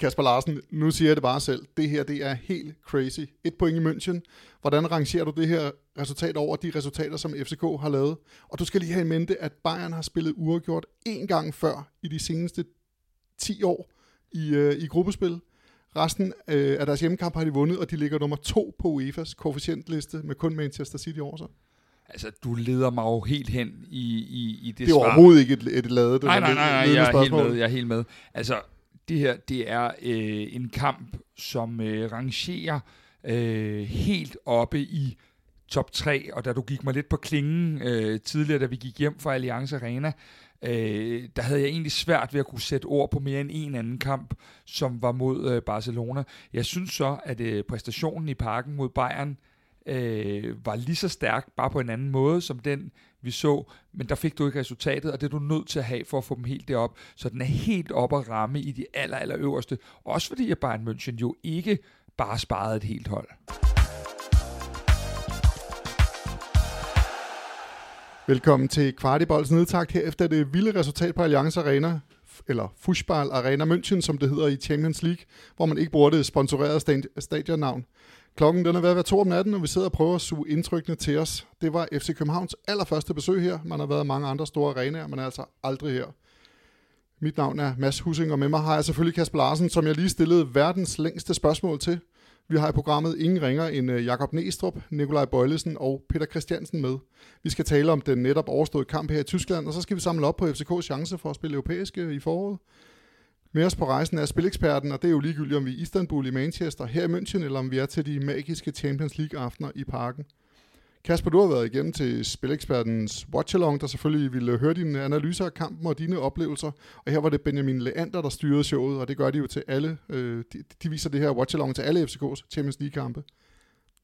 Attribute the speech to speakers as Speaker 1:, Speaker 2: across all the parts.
Speaker 1: Kasper Larsen, nu siger jeg det bare selv. Det her, det er helt crazy. Et point i München. Hvordan rangerer du det her resultat over de resultater, som FCK har lavet? Og du skal lige have i mente, at Bayern har spillet uafgjort én gang før i de seneste 10 år i, øh, i gruppespil. Resten øh, af deres hjemmekamp har de vundet, og de ligger nummer to på UEFA's koefficientliste med kun Manchester City over sig.
Speaker 2: Altså, du leder mig jo helt hen i, i, i det
Speaker 1: Det er
Speaker 2: svar.
Speaker 1: overhovedet ikke et, et ladet
Speaker 2: Nej, nej, nej, nej
Speaker 1: ledende
Speaker 2: jeg er helt med, jeg er helt med. Altså, det her, det er øh, en kamp, som øh, rangerer øh, helt oppe i top 3, og da du gik mig lidt på klingen øh, tidligere, da vi gik hjem fra Allianz Arena, øh, der havde jeg egentlig svært ved at kunne sætte ord på mere end en anden kamp, som var mod øh, Barcelona. Jeg synes så, at øh, præstationen i parken mod Bayern øh, var lige så stærk, bare på en anden måde, som den, vi så, men der fik du ikke resultatet, og det er du nødt til at have for at få dem helt derop. Så den er helt op at ramme i de aller, aller øverste. Også fordi at Bayern München jo ikke bare sparede et helt hold.
Speaker 1: Velkommen til Kvartibolds nedtakt her efter det vilde resultat på Allianz Arena, eller Fußball Arena München, som det hedder i Champions League, hvor man ikke bruger det sponsorerede stadionnavn. Klokken den er ved at være to om natten, og vi sidder og prøver at suge indtrykkene til os. Det var FC Københavns allerførste besøg her. Man har været mange andre store arenaer, men altså aldrig her. Mit navn er Mads Husing, og med mig har jeg selvfølgelig Kasper Larsen, som jeg lige stillede verdens længste spørgsmål til. Vi har i programmet ingen ringer end øh, Jakob Næstrup, Nikolaj Bøjlesen og Peter Christiansen med. Vi skal tale om den netop overståede kamp her i Tyskland, og så skal vi samle op på FCK's chance for at spille europæiske øh, i foråret. Med os på rejsen er spileksperten, og det er jo ligegyldigt, om vi er i Istanbul, i Manchester, her i München, eller om vi er til de magiske Champions League-aftener i parken. Kasper, du har været igennem til Spilekspertens Watchalong, der selvfølgelig ville høre dine analyser af kampen og dine oplevelser. Og her var det Benjamin Leander, der styrede showet, og det gør de jo til alle. Øh, de, de viser det her Watchalong til alle FCK's Champions League-kampe.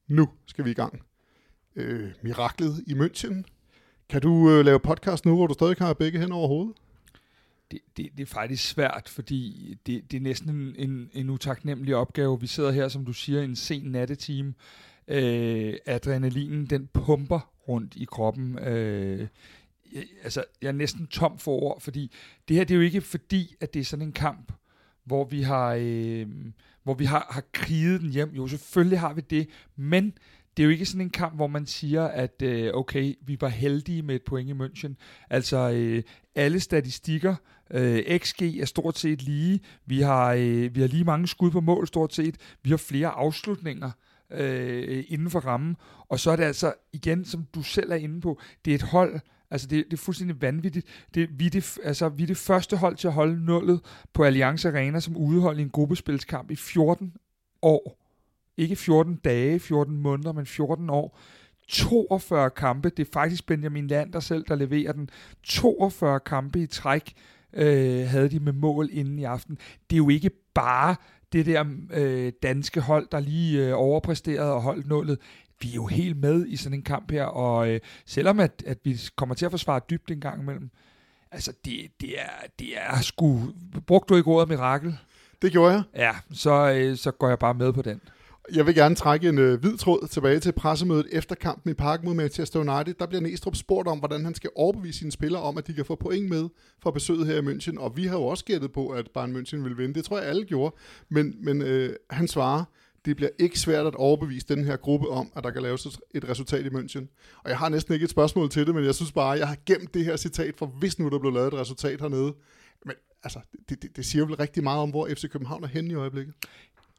Speaker 1: Nu skal vi i gang. Øh, miraklet i München. Kan du øh, lave podcast nu, hvor du stadig har begge hen over hovedet?
Speaker 2: Det, det, det er faktisk svært, fordi det, det er næsten en, en, en utaknemmelig opgave. Vi sidder her, som du siger, en sen nattetime. Øh, adrenalinen, den pumper rundt i kroppen. Øh, jeg, altså, jeg er næsten tom for ord, fordi det her, det er jo ikke fordi, at det er sådan en kamp, hvor vi har, øh, hvor vi har, har kriget den hjem. Jo, selvfølgelig har vi det, men det er jo ikke sådan en kamp, hvor man siger, at øh, okay, vi var heldige med et point i München. Altså, øh, alle statistikker, øh, Øh, XG er stort set lige. Vi har, øh, vi har lige mange skud på mål, stort set. Vi har flere afslutninger øh, inden for rammen. Og så er det altså, igen, som du selv er inde på, det er et hold, Altså, det, det er fuldstændig vanvittigt. Det, vi, er det, altså, vi er det første hold til at holde nullet på Allianz Arena som udehold i en gruppespilskamp i 14 år. Ikke 14 dage, 14 måneder, men 14 år. 42 kampe. Det er faktisk Benjamin Lander selv, der leverer den. 42 kampe i træk øh, havde de med mål inden i aften. Det er jo ikke bare det der øh, danske hold, der lige øh, overpræsterede og holdt nullet. Vi er jo helt med i sådan en kamp her, og øh, selvom at, at vi kommer til at forsvare dybt en gang imellem, altså det, det, er, det er sgu... Brugte du ikke ordet mirakel?
Speaker 1: Det gjorde jeg.
Speaker 2: Ja, så, øh, så går jeg bare med på den.
Speaker 1: Jeg vil gerne trække en øh, hvid tråd tilbage til pressemødet efter kampen i parken mod Manchester United. Der bliver Næstrup spurgt om, hvordan han skal overbevise sine spillere om, at de kan få point med for besøget her i München. Og vi har jo også gættet på, at Bayern München vil vinde. Det tror jeg alle gjorde. Men, men øh, han svarer, det bliver ikke svært at overbevise den her gruppe om, at der kan laves et resultat i München. Og jeg har næsten ikke et spørgsmål til det, men jeg synes bare, at jeg har gemt det her citat, for hvis nu der blev lavet et resultat hernede. Men altså, det, det, det siger vel rigtig meget om, hvor FC København er henne i øjeblikket.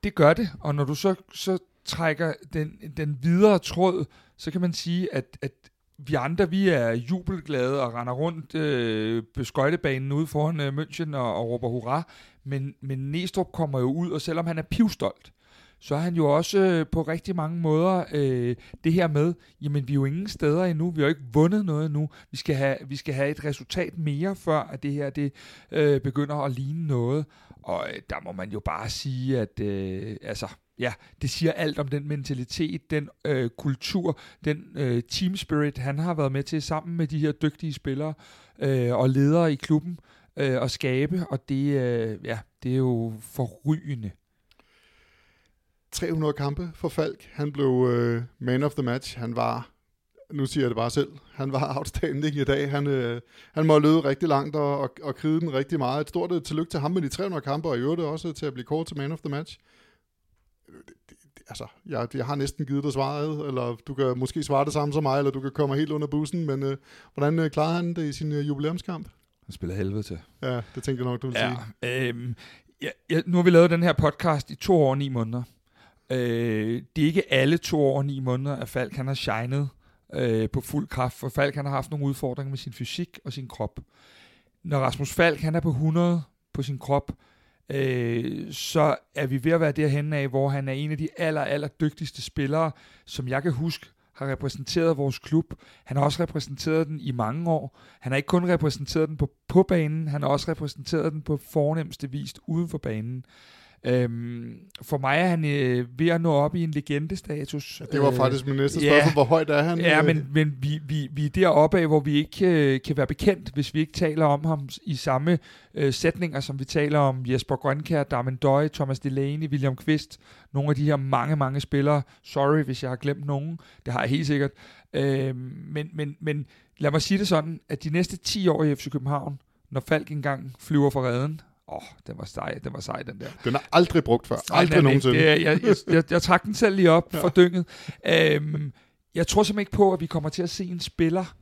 Speaker 2: Det gør det, og når du så, så trækker den, den videre tråd, så kan man sige, at, at vi andre, vi er jubelglade og render rundt øh, på skøjtebanen ude foran øh, München og, og råber hurra, men, men Næstrup kommer jo ud, og selvom han er pivstolt, så er han jo også øh, på rigtig mange måder øh, det her med, jamen vi er jo ingen steder endnu, vi har jo ikke vundet noget endnu, vi skal have, vi skal have et resultat mere, før at det her det øh, begynder at ligne noget, og øh, der må man jo bare sige, at øh, altså, ja, det siger alt om den mentalitet, den øh, kultur, den øh, team spirit, han har været med til sammen med de her dygtige spillere øh, og ledere i klubben øh, at skabe, og det, øh, ja, det er jo forrygende.
Speaker 1: 300 kampe for Falk. Han blev øh, man of the match. Han var nu siger jeg det bare selv, han var outstanding i dag. Han, øh, han må løbe rigtig langt og, og, og kride den rigtig meget. Et stort tillykke til ham med de 300 kampe, og i øvrigt også til at blive kort til man of the match. Det, det, altså, jeg, jeg har næsten givet dig svaret, eller du kan måske svare det samme som mig, eller du kan komme helt under bussen, men øh, hvordan øh, klarede han det i sin øh, jubilæumskamp?
Speaker 2: Han spiller helvede til.
Speaker 1: Ja, det tænker jeg nok, du vil
Speaker 2: ja,
Speaker 1: sige.
Speaker 2: Øhm, ja, ja, nu har vi lavet den her podcast i to år og ni måneder. Øh, det er ikke alle to år og ni måneder, at Falk han har shined øh, på fuld kraft, for Falk han har haft nogle udfordringer med sin fysik og sin krop. Når Rasmus Falk han er på 100 på sin krop, øh, så er vi ved at være derhen af, hvor han er en af de aller, aller dygtigste spillere, som jeg kan huske, har repræsenteret vores klub. Han har også repræsenteret den i mange år. Han har ikke kun repræsenteret den på, på banen, han har også repræsenteret den på fornemmeste vis uden for banen. Øhm, for mig er han øh, ved at nå op i en legendestatus.
Speaker 1: Det var faktisk min næste spørgsmål. Ja, hvor højt er han?
Speaker 2: Ja, men, men vi, vi, vi er deroppe af, hvor vi ikke øh, kan være bekendt, hvis vi ikke taler om ham i samme øh, sætninger, som vi taler om Jesper Grønkær, Darmen Døje, Thomas Delaney, William Kvist, nogle af de her mange, mange spillere. Sorry, hvis jeg har glemt nogen. Det har jeg helt sikkert. Øh, men, men, men lad mig sige det sådan, at de næste 10 år i FC København, når Falk engang flyver fra redden, Åh, oh, den var sej, den var sej, den der.
Speaker 1: Den er aldrig brugt før. Aldrig nogensinde.
Speaker 2: Det, jeg, jeg, jeg, jeg trak den selv lige op ja. for dynget. Øhm, jeg tror simpelthen ikke på, at vi kommer til at se en spiller,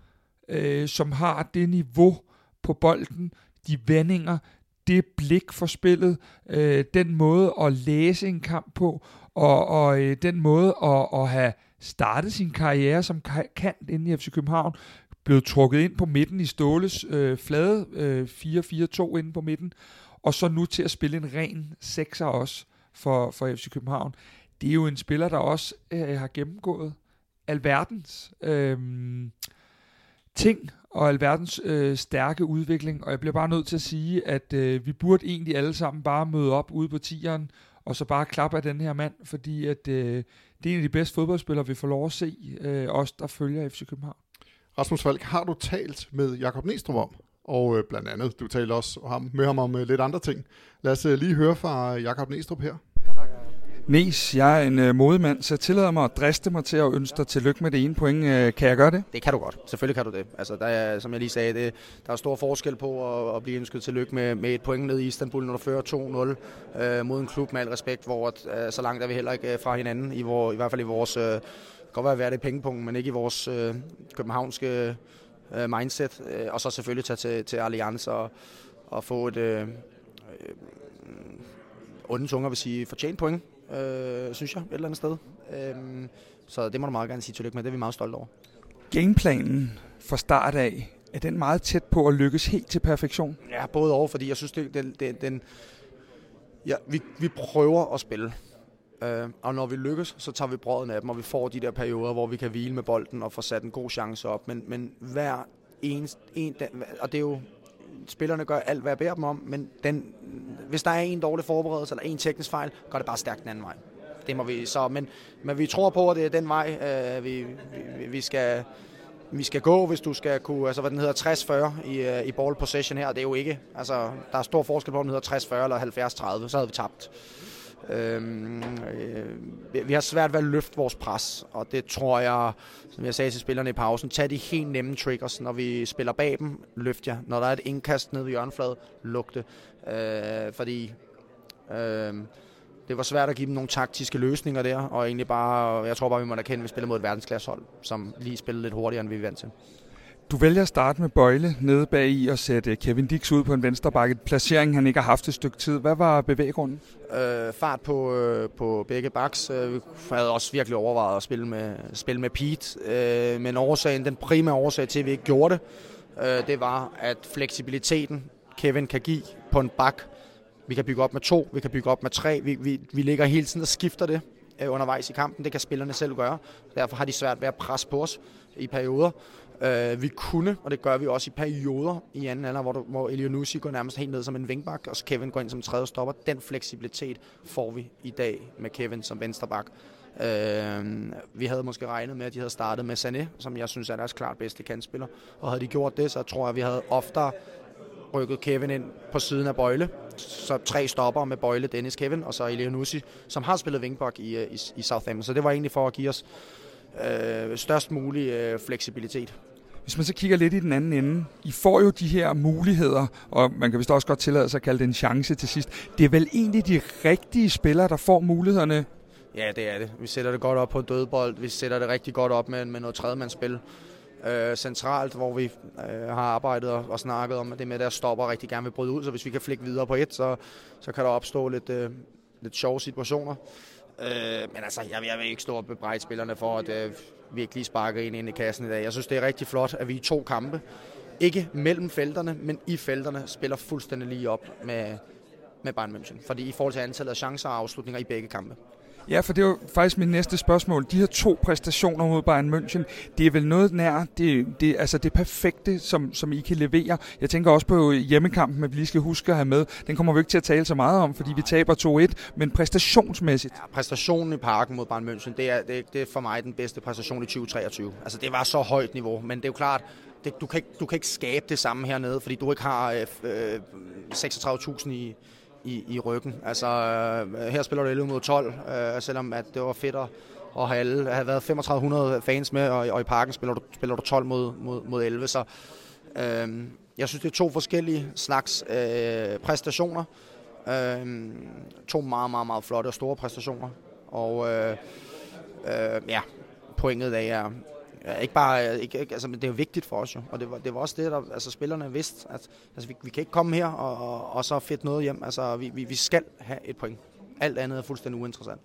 Speaker 2: øh, som har det niveau på bolden, de vendinger, det blik for spillet, øh, den måde at læse en kamp på, og, og øh, den måde at, at have startet sin karriere som kant inde i FC København, blevet trukket ind på midten i Ståles øh, flade øh, 4-4-2 inde på midten, og så nu til at spille en ren sekser også for, for FC København. Det er jo en spiller, der også øh, har gennemgået alverdens øh, ting og alverdens øh, stærke udvikling, og jeg bliver bare nødt til at sige, at øh, vi burde egentlig alle sammen bare møde op ude på tieren, og så bare klappe af den her mand, fordi at øh, det er en af de bedste fodboldspillere, vi får lov at se, øh, os der følger FC København.
Speaker 1: Rasmus Falk, har du talt med Jakob Næstrup om? Og øh, blandt andet, du talte også ham, med ham om øh, lidt andre ting. Lad os øh, lige høre fra Jakob Næstrup her.
Speaker 2: Nes, jeg er en øh, modemand, så jeg tillader mig at driste mig til at ønske dig tillykke med det ene point. Øh, kan jeg gøre det?
Speaker 3: Det kan du godt. Selvfølgelig kan du det. Altså, der er, som jeg lige sagde, det, der er stor forskel på at, at blive ønsket tillykke med, med et point ned i Istanbul, når du fører 2-0 øh, mod en klub med al respekt, hvor øh, så langt er vi heller ikke øh, fra hinanden, i, hvor, i hvert fald i vores... Øh, kan godt være, at det er pengepunkt, men ikke i vores øh, københavnske øh, mindset. Øh, og så selvfølgelig tage til, til Allianz og, og få et øh, øh, onde tunger vil sige fortjent point, øh, synes jeg, et eller andet sted. Øh, så det må du meget gerne sige tillykke med, det er vi meget stolte over.
Speaker 2: Gameplanen fra start af, er den meget tæt på at lykkes helt til perfektion?
Speaker 3: Ja, både over, fordi jeg synes, det, den, den, den ja, vi, vi prøver at spille. Øh, og når vi lykkes, så tager vi brøden af dem, og vi får de der perioder, hvor vi kan hvile med bolden og få sat en god chance op. Men, men hver eneste, en, og det er jo, spillerne gør alt, hvad jeg beder dem om, men den, hvis der er en dårlig forberedelse eller en teknisk fejl, går det bare stærkt den anden vej. Det må vi så, men, men vi tror på, at det er den vej, øh, vi, vi, vi skal vi skal gå, hvis du skal kunne, altså hvad den hedder, 60-40 i, øh, i ball possession her, det er jo ikke, altså der er stor forskel på, om den hedder 60-40 eller 70-30, så havde vi tabt. Øhm, øh, vi har svært ved at løfte vores pres, og det tror jeg, som jeg sagde til spillerne i pausen, tag de helt nemme triggers, når vi spiller bag dem, løft jer. Når der er et indkast nede ved hjørnefladen, luk det. Øh, fordi øh, det var svært at give dem nogle taktiske løsninger der, og egentlig bare, jeg tror bare, vi må erkende, at vi spiller mod et verdensklassehold, som lige spiller lidt hurtigere, end vi er vant til.
Speaker 2: Du vælger at starte med Bøjle nede bag i og sætte Kevin Dix ud på en venstre bakke. Placering, han ikke har haft et stykke tid. Hvad var bevæggrunden?
Speaker 3: Øh, fart på, øh, på begge baks. Øh, vi havde også virkelig overvejet at spille med, spille med Pete. Øh, men årsagen, den primære årsag til, at vi ikke gjorde det, øh, det var, at fleksibiliteten Kevin kan give på en bak, vi kan bygge op med to, vi kan bygge op med tre. Vi, vi, vi ligger hele tiden og skifter det øh, undervejs i kampen. Det kan spillerne selv gøre. Derfor har de svært ved at presse på os i perioder. Øh, vi kunne, og det gør vi også i perioder i anden alder, hvor, du, hvor Elionussi går nærmest helt ned som en vingbak, og så Kevin går ind som tredje stopper. Den fleksibilitet får vi i dag med Kevin som vensterbak. Øh, vi havde måske regnet med, at de havde startet med Sané, som jeg synes er deres klart bedste kandspiller. Og havde de gjort det, så tror jeg, at vi havde oftere rykket Kevin ind på siden af Bøjle. Så tre stopper med Bøjle, Dennis, Kevin, og så Elionussi, som har spillet vingbak i, øh, i, i Southampton. Så det var egentlig for at give os øh, størst mulig øh, fleksibilitet.
Speaker 2: Hvis man så kigger lidt i den anden ende, I får jo de her muligheder, og man kan vist også godt tillade sig at kalde det en chance til sidst. Det er vel egentlig de rigtige spillere, der får mulighederne?
Speaker 3: Ja, det er det. Vi sætter det godt op på dødbold. Vi sætter det rigtig godt op med, med noget tredjemandsspil. Øh, centralt, hvor vi øh, har arbejdet og, og snakket om, at det med, der stopper rigtig gerne vil bryde ud. Så hvis vi kan flikke videre på et, så, så kan der opstå lidt, øh, lidt sjove situationer. Øh, men altså, jeg, jeg vil ikke stå og bebrejde spillerne for, at øh, virkelig sparket sparker en ind i kassen i dag. Jeg synes, det er rigtig flot, at vi i to kampe, ikke mellem felterne, men i felterne, spiller fuldstændig lige op med, med Bayern München. Fordi i forhold til antallet af chancer og afslutninger i begge kampe.
Speaker 2: Ja, for det er jo faktisk mit næste spørgsmål. De her to præstationer mod Bayern München, det er vel noget nær det, det, altså det perfekte, som, som I kan levere. Jeg tænker også på hjemmekampen, at vi lige skal huske at have med. Den kommer vi ikke til at tale så meget om, fordi vi taber 2-1, men præstationsmæssigt.
Speaker 3: Ja, præstationen i parken mod Bayern München, det er, det, det er for mig den bedste præstation i 2023. Altså det var så højt niveau, men det er jo klart, det, du, kan ikke, du kan ikke skabe det samme hernede, fordi du ikke har øh, 36.000 i, i, i ryggen. Altså, øh, her spiller du 11 mod 12, øh, selvom at det var fedt at, at have, alle, have været 3500 fans med, og, og i parken spiller du, spiller du 12 mod, mod, mod 11. Så øh, jeg synes, det er to forskellige slags øh, præstationer. Øh, to meget, meget, meget flotte og store præstationer. Og øh, øh, ja, pointet er, Ja, ikke bare, ikke, ikke, altså, det er jo vigtigt for os jo, og det var, det var også det, der altså, spillerne vidste, at altså, vi, vi kan ikke komme her og, og, og så fedt noget hjem, altså vi, vi, vi skal have et point. Alt andet er fuldstændig uinteressant.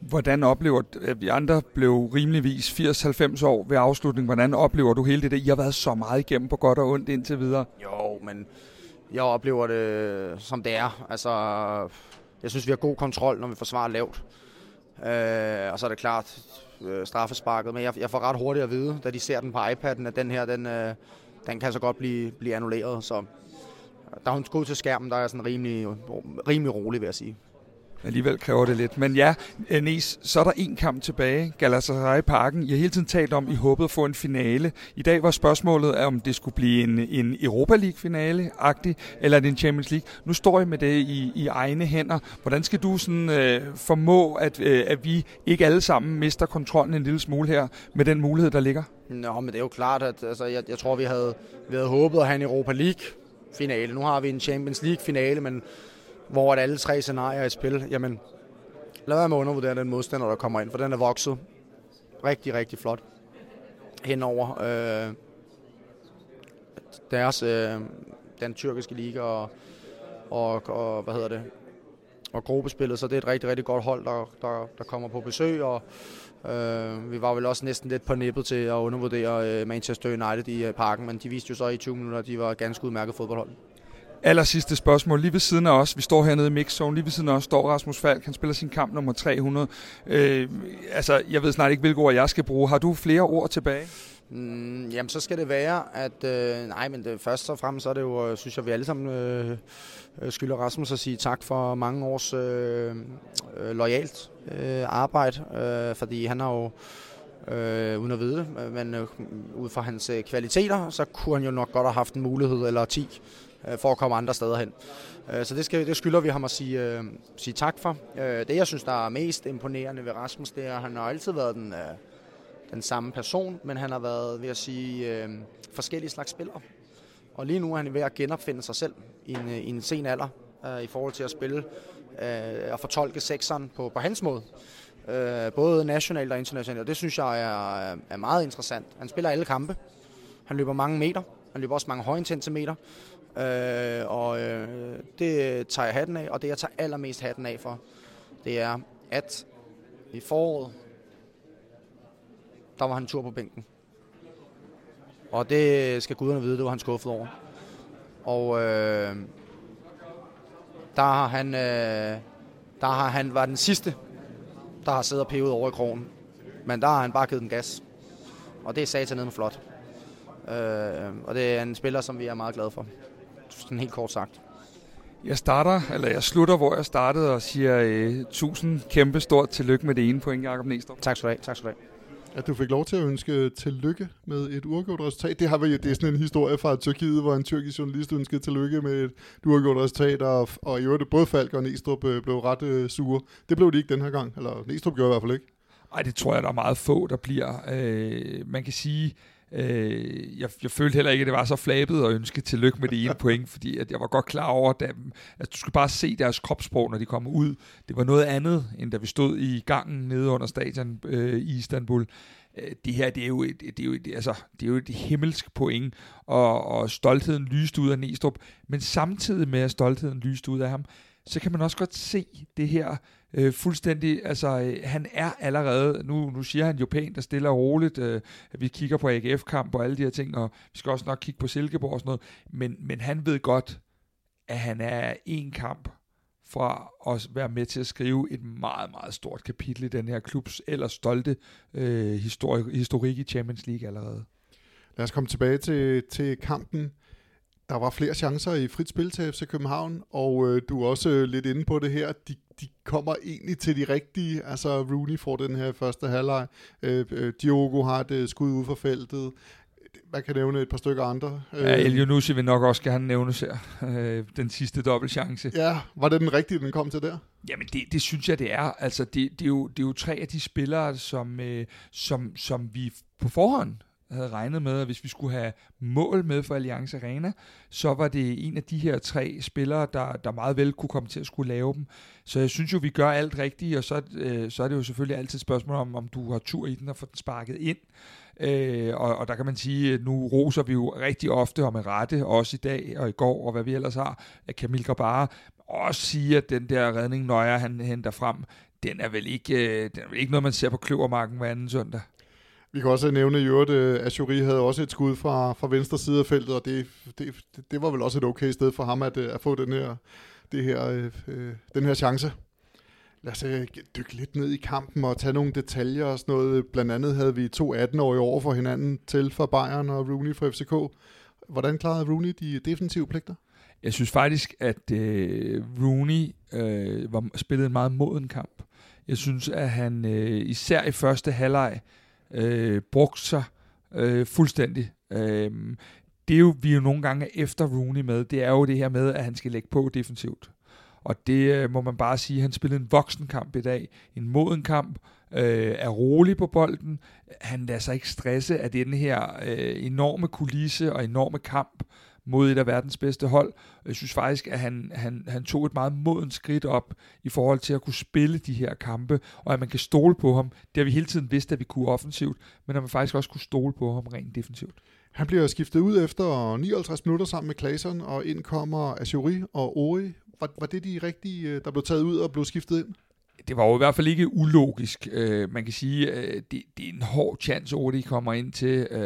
Speaker 2: Hvordan oplever, at vi andre blev rimeligvis 80-90 år ved afslutningen, hvordan oplever du hele det der? I har været så meget igennem på godt og ondt indtil videre.
Speaker 3: Jo, men jeg oplever det, som det er. Altså, jeg synes, vi har god kontrol, når vi forsvarer lavt. Øh, og så er det klart, øh, straffesparket, men jeg, jeg får ret hurtigt at vide, da de ser den på iPad'en, at den her, den, øh, den kan så godt blive, blive annulleret. Så da hun skulle til skærmen, der er sådan rimelig, rimelig rolig, vil jeg sige.
Speaker 2: Alligevel kræver det lidt. Men ja, Nis, så er der en kamp tilbage. Galatasaray Parken. I har hele tiden talt om, I håbede at få en finale. I dag var spørgsmålet, om det skulle blive en, en Europa League-finale-agtig, eller en Champions League. Nu står I med det i, i egne hænder. Hvordan skal du sådan, øh, formå, at, øh, at vi ikke alle sammen mister kontrollen en lille smule her, med den mulighed, der ligger?
Speaker 3: Nå, men det er jo klart, at altså, jeg, jeg tror, vi havde, vi havde håbet at have en Europa League-finale. Nu har vi en Champions League-finale, men hvor at alle tre scenarier er i spil, jamen lad være med at undervurdere den modstander, der kommer ind, for den er vokset rigtig, rigtig flot henover øh, deres, øh, den tyrkiske liga og, og, og, hvad hedder det, og gruppespillet, så det er et rigtig, rigtig godt hold, der, der, der kommer på besøg, og øh, vi var vel også næsten lidt på nippet til at undervurdere øh, Manchester United i øh, parken, men de viste jo så i 20 minutter, at de var ganske udmærket fodboldhold.
Speaker 2: Aller sidste spørgsmål. Lige ved siden af os, vi står hernede i mixzone, lige ved siden af os står Rasmus Falk. Han spiller sin kamp nummer 300. Øh, altså, jeg ved snart ikke, hvilke ord jeg skal bruge. Har du flere ord tilbage?
Speaker 3: Mm, jamen, så skal det være, at... Øh, nej, men det, først og fremmest så er det jo, øh, synes jeg, vi alle sammen øh, øh, skylder Rasmus at sige tak for mange års øh, øh, lojalt øh, arbejde, øh, fordi han har jo øh, uden at vide det, men øh, ud fra hans øh, kvaliteter, så kunne han jo nok godt have haft en mulighed eller 10 øh, for at komme andre steder hen. Øh, så det, skal, det skylder vi ham at sige, øh, sige tak for. Øh, det jeg synes, der er mest imponerende ved Rasmus, det er, at han har altid været den, øh, den samme person, men han har været, ved at sige, øh, forskellige slags spillere. Og lige nu er han ved at genopfinde sig selv i en, øh, i en sen alder, øh, i forhold til at spille øh, og fortolke sekseren på, på hans måde. Øh, både nationalt og internationalt, og det synes jeg er, er meget interessant. Han spiller alle kampe. Han løber mange meter. Han løber også mange højintense meter. Øh, og øh, det tager jeg hatten af, og det jeg tager allermest hatten af for, det er, at i foråret, der var han en tur på bænken. Og det skal guderne vide, det var han skuffet over. Og øh, der har han, øh, der har han var den sidste, der har siddet og pevet over i krogen. Men der har han bare givet den gas. Og det er satan med flot. Øh, og det er en spiller, som vi er meget glade for sådan helt kort sagt.
Speaker 2: Jeg starter, eller jeg slutter, hvor jeg startede og siger uh, tusind kæmpe stort tillykke med det ene point, Jacob Næstrup.
Speaker 3: Tak skal du have. Tak skal du have.
Speaker 1: At du fik lov til at ønske tillykke med et uafgjort resultat. Det, har vi, det er sådan en historie fra Tyrkiet, hvor en tyrkisk journalist ønskede tillykke med et uafgjort resultat, og, og i øvrigt både Falk og Næstrup øh, blev ret uh, sure. Det blev de ikke den her gang, eller Næstrup gjorde i hvert fald ikke.
Speaker 2: Ej, det tror jeg, der er meget få, der bliver. Øh, man kan sige, øh, jeg, jeg følte heller ikke, at det var så flabet at ønske tillykke med det ene point, fordi at jeg var godt klar over, at, at du skulle bare se deres kropssprog, når de kom ud. Det var noget andet, end da vi stod i gangen nede under stadion øh, i Istanbul. Øh, det her, det er jo et, det er jo et, altså, det er jo et himmelsk point, og, og stoltheden lyste ud af Næstrup, men samtidig med, at stoltheden lyste ud af ham, så kan man også godt se det her øh, fuldstændig, altså øh, han er allerede, nu, nu siger han jo pænt og stille og roligt, øh, at vi kigger på AGF-kamp og alle de her ting, og vi skal også nok kigge på Silkeborg og sådan noget, men, men han ved godt, at han er en kamp fra at være med til at skrive et meget, meget stort kapitel i den her klubs ellers stolte øh, historik, historik i Champions League allerede.
Speaker 1: Lad os komme tilbage til, til kampen. Der var flere chancer i frit spil til FC København, og øh, du er også øh, lidt inde på det her. De, de kommer egentlig til de rigtige. Altså Rooney får den her første halvleg. Øh, øh, Diogo har et skud ud for feltet. Man kan nævne et par stykker andre.
Speaker 2: Ja, El Yunusi vil nok også gerne nævne her. Øh, den sidste dobbeltchance.
Speaker 1: Ja, var det den rigtige, den kom til der?
Speaker 2: Jamen, det, det synes jeg, det er. Altså, det, det, er jo, det er jo tre af de spillere, som, øh, som, som vi på forhånd havde regnet med, at hvis vi skulle have mål med for Alliance Arena, så var det en af de her tre spillere, der, der meget vel kunne komme til at skulle lave dem. Så jeg synes jo, vi gør alt rigtigt, og så, øh, så er det jo selvfølgelig altid et spørgsmål om, om du har tur i den og få den sparket ind. Øh, og, og der kan man sige, at nu roser vi jo rigtig ofte og med rette, også i dag og i går, og hvad vi ellers har, at Kamil Grabara også siger, at den der redning, Nøjer han henter frem, den er vel ikke, øh, den er vel ikke noget, man ser på kløvermarken hver anden søndag.
Speaker 1: Vi kan også nævne i øvrigt, øh, at Jury havde også et skud fra, fra venstre side af feltet, og det, det, det var vel også et okay sted for ham at, øh, at få den her, det her, øh, øh den her chance. Lad os øh, dykke lidt ned i kampen og tage nogle detaljer og sådan noget. Blandt andet havde vi to 18-årige over for hinanden til for Bayern og Rooney fra FCK. Hvordan klarede Rooney de defensive pligter?
Speaker 2: Jeg synes faktisk, at øh, Rooney øh, var, spillede en meget moden kamp. Jeg synes, at han øh, især i første halvleg øh, Øh, brugte sig øh, fuldstændig. Øh, det er jo, vi er jo nogle gange efter Rooney med, det er jo det her med, at han skal lægge på defensivt. Og det øh, må man bare sige, han spillede en voksen kamp i dag, en moden kamp, øh, er rolig på bolden, han lader sig ikke stresse af den her øh, enorme kulisse og enorme kamp mod et af verdens bedste hold. Jeg synes faktisk, at han, han, han tog et meget moden skridt op i forhold til at kunne spille de her kampe, og at man kan stole på ham. Det har vi hele tiden vidst, at vi kunne offensivt, men at man faktisk også kunne stole på ham rent defensivt.
Speaker 1: Han bliver skiftet ud efter 59 minutter sammen med Claesson, og ind kommer Azuri og Ori. Var, var det de rigtige, øh, der blev taget ud og blev skiftet ind?
Speaker 2: det var jo i hvert fald ikke ulogisk. Uh, man kan sige, at uh, det, det er en hård chance, Ori kommer ind til. Uh,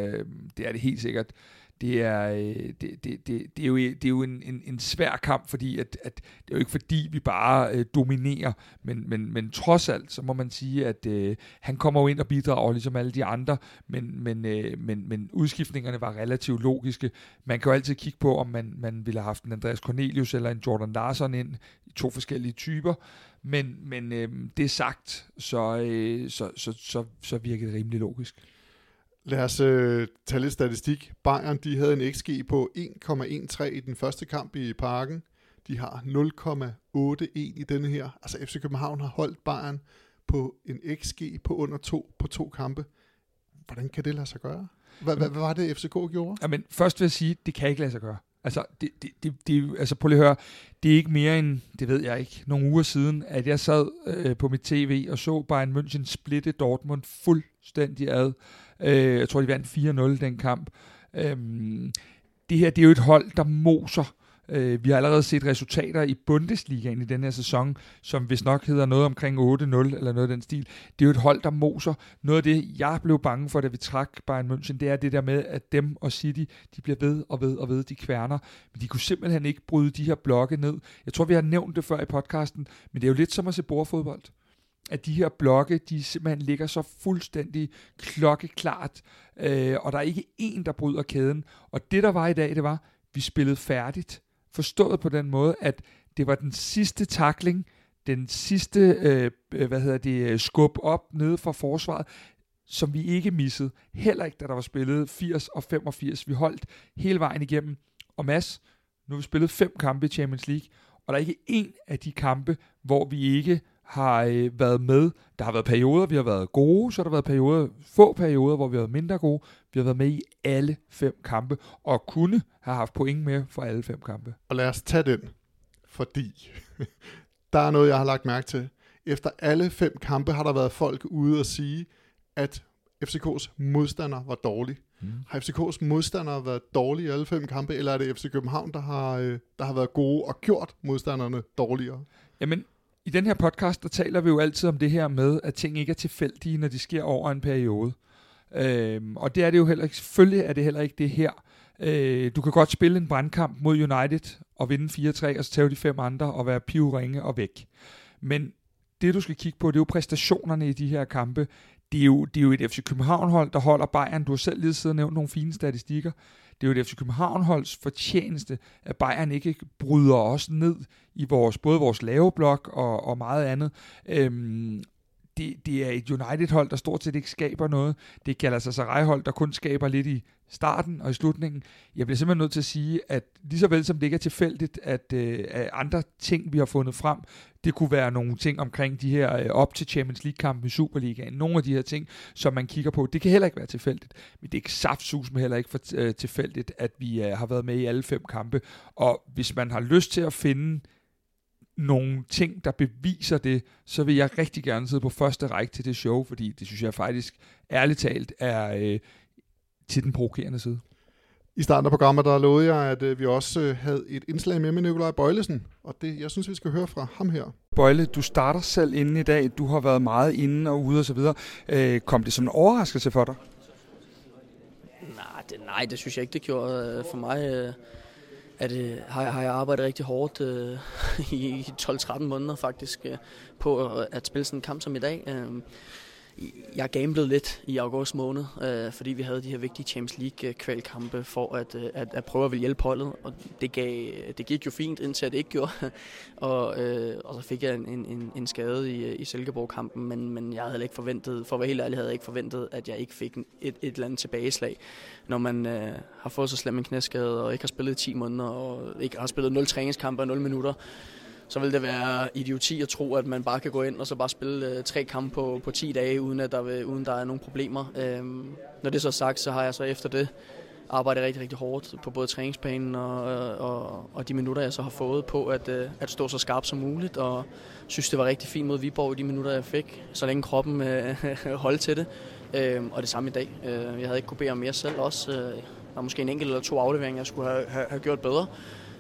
Speaker 2: det er det helt sikkert det er, øh, det, det, det, det er jo, det er jo en, en, en svær kamp, fordi at, at det er jo ikke fordi, vi bare øh, dominerer, men, men, men trods alt, så må man sige, at øh, han kommer jo ind og bidrager ligesom alle de andre, men, men, øh, men, men udskiftningerne var relativt logiske. Man kan jo altid kigge på, om man, man ville have haft en Andreas Cornelius eller en Jordan Larson ind i to forskellige typer, men, men øh, det sagt, så, øh, så, så, så, så virker det rimelig logisk.
Speaker 1: Lad os øh, tage lidt statistik. Bayern de havde en XG på 1,13 i den første kamp i parken. De har 0,81 i denne her. Altså FC København har holdt Bayern på en XG på under to på to kampe. Hvordan kan det lade sig gøre? Hvad, hvad, hvad var det, FCK gjorde?
Speaker 2: Jamen, først vil jeg sige, det kan ikke lade sig gøre. Altså, det, det, det, det, altså prøv lige at høre, det er ikke mere end, det ved jeg ikke, nogle uger siden, at jeg sad øh, på mit tv og så Bayern München splitte Dortmund fuldstændig ad. Øh, jeg tror, de vandt 4-0 den kamp. Øh, det her, det er jo et hold, der moser Øh, vi har allerede set resultater i Bundesligaen i den her sæson, som hvis nok hedder noget omkring 8-0 eller noget af den stil. Det er jo et hold, der moser. Noget af det, jeg blev bange for, da vi trak Bayern München, det er det der med, at dem og City, de bliver ved og ved og ved, de kværner. Men de kunne simpelthen ikke bryde de her blokke ned. Jeg tror, vi har nævnt det før i podcasten, men det er jo lidt som at se bordfodbold at de her blokke, de simpelthen ligger så fuldstændig klokkeklart, øh, og der er ikke en, der bryder kæden. Og det, der var i dag, det var, vi spillede færdigt. Forstået på den måde, at det var den sidste takling, den sidste, øh, hvad hedder det, øh, skub op nede fra forsvaret, som vi ikke missede. Heller ikke, da der var spillet 80 og 85. Vi holdt hele vejen igennem. Og Mads, nu har vi spillet fem kampe i Champions League, og der er ikke en af de kampe, hvor vi ikke har øh, været med. Der har været perioder, vi har været gode, så har der været perioder, få perioder, hvor vi har været mindre gode. Vi har været med i alle fem kampe, og kunne have haft point med for alle fem kampe.
Speaker 1: Og lad os tage den, fordi der er noget, jeg har lagt mærke til. Efter alle fem kampe har der været folk ude og sige, at FCK's modstander var dårlig. Mm. Har FCK's modstandere været dårlige i alle fem kampe, eller er det FC København, der har, øh, der har været gode og gjort modstanderne dårligere?
Speaker 2: Jamen, i den her podcast, der taler vi jo altid om det her med, at ting ikke er tilfældige, når de sker over en periode. Øhm, og det er det jo heller ikke. Selvfølgelig er det heller ikke det her. Øh, du kan godt spille en brandkamp mod United og vinde 4-3, og så tage de fem andre og være pivringe og væk. Men det, du skal kigge på, det er jo præstationerne i de her kampe. Det er jo, det er jo et FC København-hold, der holder Bayern. Du har selv lige siddet og nævnt nogle fine statistikker. Det er jo et FC København-holds fortjeneste, at Bayern ikke bryder os ned i vores, både vores lave blok og, og meget andet. Øhm, det, det er et United-hold, der stort set ikke skaber noget. Det kalder altså sig Sarai-hold, der kun skaber lidt i starten og i slutningen. Jeg bliver simpelthen nødt til at sige, at lige så vel som det ikke er tilfældigt, at, øh, at andre ting, vi har fundet frem, det kunne være nogle ting omkring de her øh, op til Champions League-kampen i Superligaen. Nogle af de her ting, som man kigger på, det kan heller ikke være tilfældigt. Men det er ikke saftsus med heller ikke for øh, tilfældigt, at vi øh, har været med i alle fem kampe. Og hvis man har lyst til at finde nogle ting, der beviser det, så vil jeg rigtig gerne sidde på første række til det show, fordi det synes jeg faktisk ærligt talt er øh, til den provokerende side.
Speaker 1: I starten af programmet, der lovede jeg, at øh, vi også øh, havde et indslag med med Nikolaj Bøjlesen, og det, jeg synes, vi skal høre fra ham her.
Speaker 2: Bøjle, du starter selv inde i dag. Du har været meget inde og ude og så videre. Øh, kom det som en overraskelse for dig?
Speaker 4: Nej, det, nej, det synes jeg ikke, det gjorde øh, for mig. Øh, at, øh, har, jeg, har jeg arbejdet rigtig hårdt øh, i 12-13 måneder faktisk øh, på at, at spille sådan en kamp som i dag. Øh, jeg gamblede lidt i august måned, øh, fordi vi havde de her vigtige Champions League øh, kvalkampe for at, øh, at, at prøve at ville hjælpe holdet, og det, gav, det gik jo fint, indtil det ikke gjorde, og, øh, og så fik jeg en, en, en skade i, øh, i Silkeborg-kampen, men, men jeg havde ikke forventet, for at være helt ærlig, havde jeg ikke forventet, at jeg ikke fik et, et eller andet tilbageslag, når man øh, har fået så slem en knæskade, og ikke har spillet i 10 måneder, og ikke har spillet 0 træningskampe og 0 minutter, så vil det være idioti at tro, at man bare kan gå ind og så bare spille øh, tre kampe på, på 10 dage, uden at der, vil, uden der er nogen problemer. Øhm, når det så er sagt, så har jeg så efter det arbejdet rigtig, rigtig hårdt på både træningsbanen og, øh, og, og de minutter, jeg så har fået på at, øh, at stå så skarpt som muligt, og synes, det var rigtig fint mod Viborg i de minutter, jeg fik, så længe kroppen øh, holdt til det. Øhm, og det samme i dag. Øh, jeg havde ikke kunne bede om mere selv også. Øh, der var måske en enkelt eller to afleveringer, jeg skulle have, have, have gjort bedre.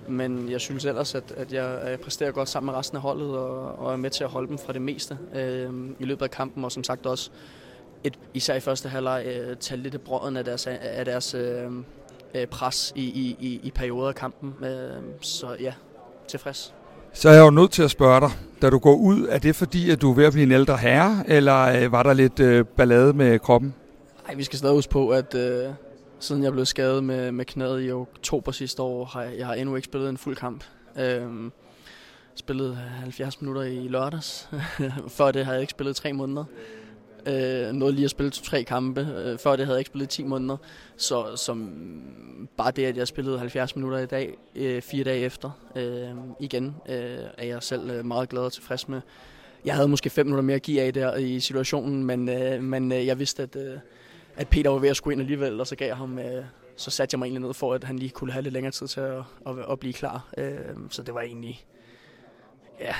Speaker 4: Men jeg synes ellers, at, at jeg, præsterer godt sammen med resten af holdet og, og er med til at holde dem fra det meste øh, i løbet af kampen. Og som sagt også, et, især i første halvleg, øh, tage lidt af brøden af deres, af deres øh, øh, pres i, i, i, i perioder af kampen. Øh, så ja, tilfreds.
Speaker 2: Så er jeg jo nødt til at spørge dig, da du går ud, er det fordi, at du er ved at blive en ældre herre, eller øh, var der lidt øh, ballade med kroppen?
Speaker 4: Nej, vi skal stadig huske på, at øh, Siden jeg blev skadet med, med knæet i oktober sidste år, har jeg, jeg har endnu ikke spillet en fuld kamp. Øhm, spillet 70 minutter i lørdags. Før det havde jeg ikke spillet tre måneder. Øh, nåede lige at spille to-tre kampe. Øh, før det havde jeg ikke spillet 10 måneder. Så som bare det, at jeg spillede 70 minutter i dag, øh, fire dage efter, øh, igen, øh, er jeg selv øh, meget glad og tilfreds med. Jeg havde måske fem minutter mere at give af der i situationen, men, øh, men øh, jeg vidste, at... Øh, at Peter var ved at skulle ind alligevel, og så gav jeg ham, øh, så satte jeg mig egentlig ned for, at han lige kunne have lidt længere tid til at, at, at blive klar. Øh, så det var egentlig, ja,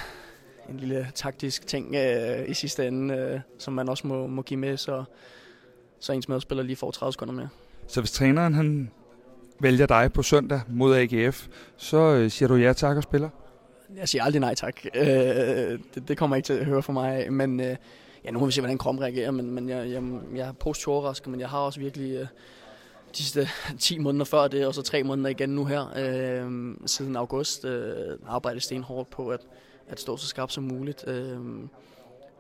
Speaker 4: en lille taktisk ting øh, i sidste ende, øh, som man også må, må give med, så, så ens medspiller lige får 30 sekunder mere.
Speaker 2: Så hvis træneren han vælger dig på søndag mod AGF, så øh, siger du ja tak og spiller?
Speaker 4: Jeg siger aldrig nej tak. Øh, det, det kommer ikke til at høre for mig men øh, ja, nu må vi se, hvordan kroppen reagerer, men, men jeg, jeg, jeg er positivt overrasket, men jeg har også virkelig øh, de sidste 10 måneder før det, og så 3 måneder igen nu her, øh, siden august, øh, arbejdet stenhårdt på at, at stå så skarpt som muligt. Øh,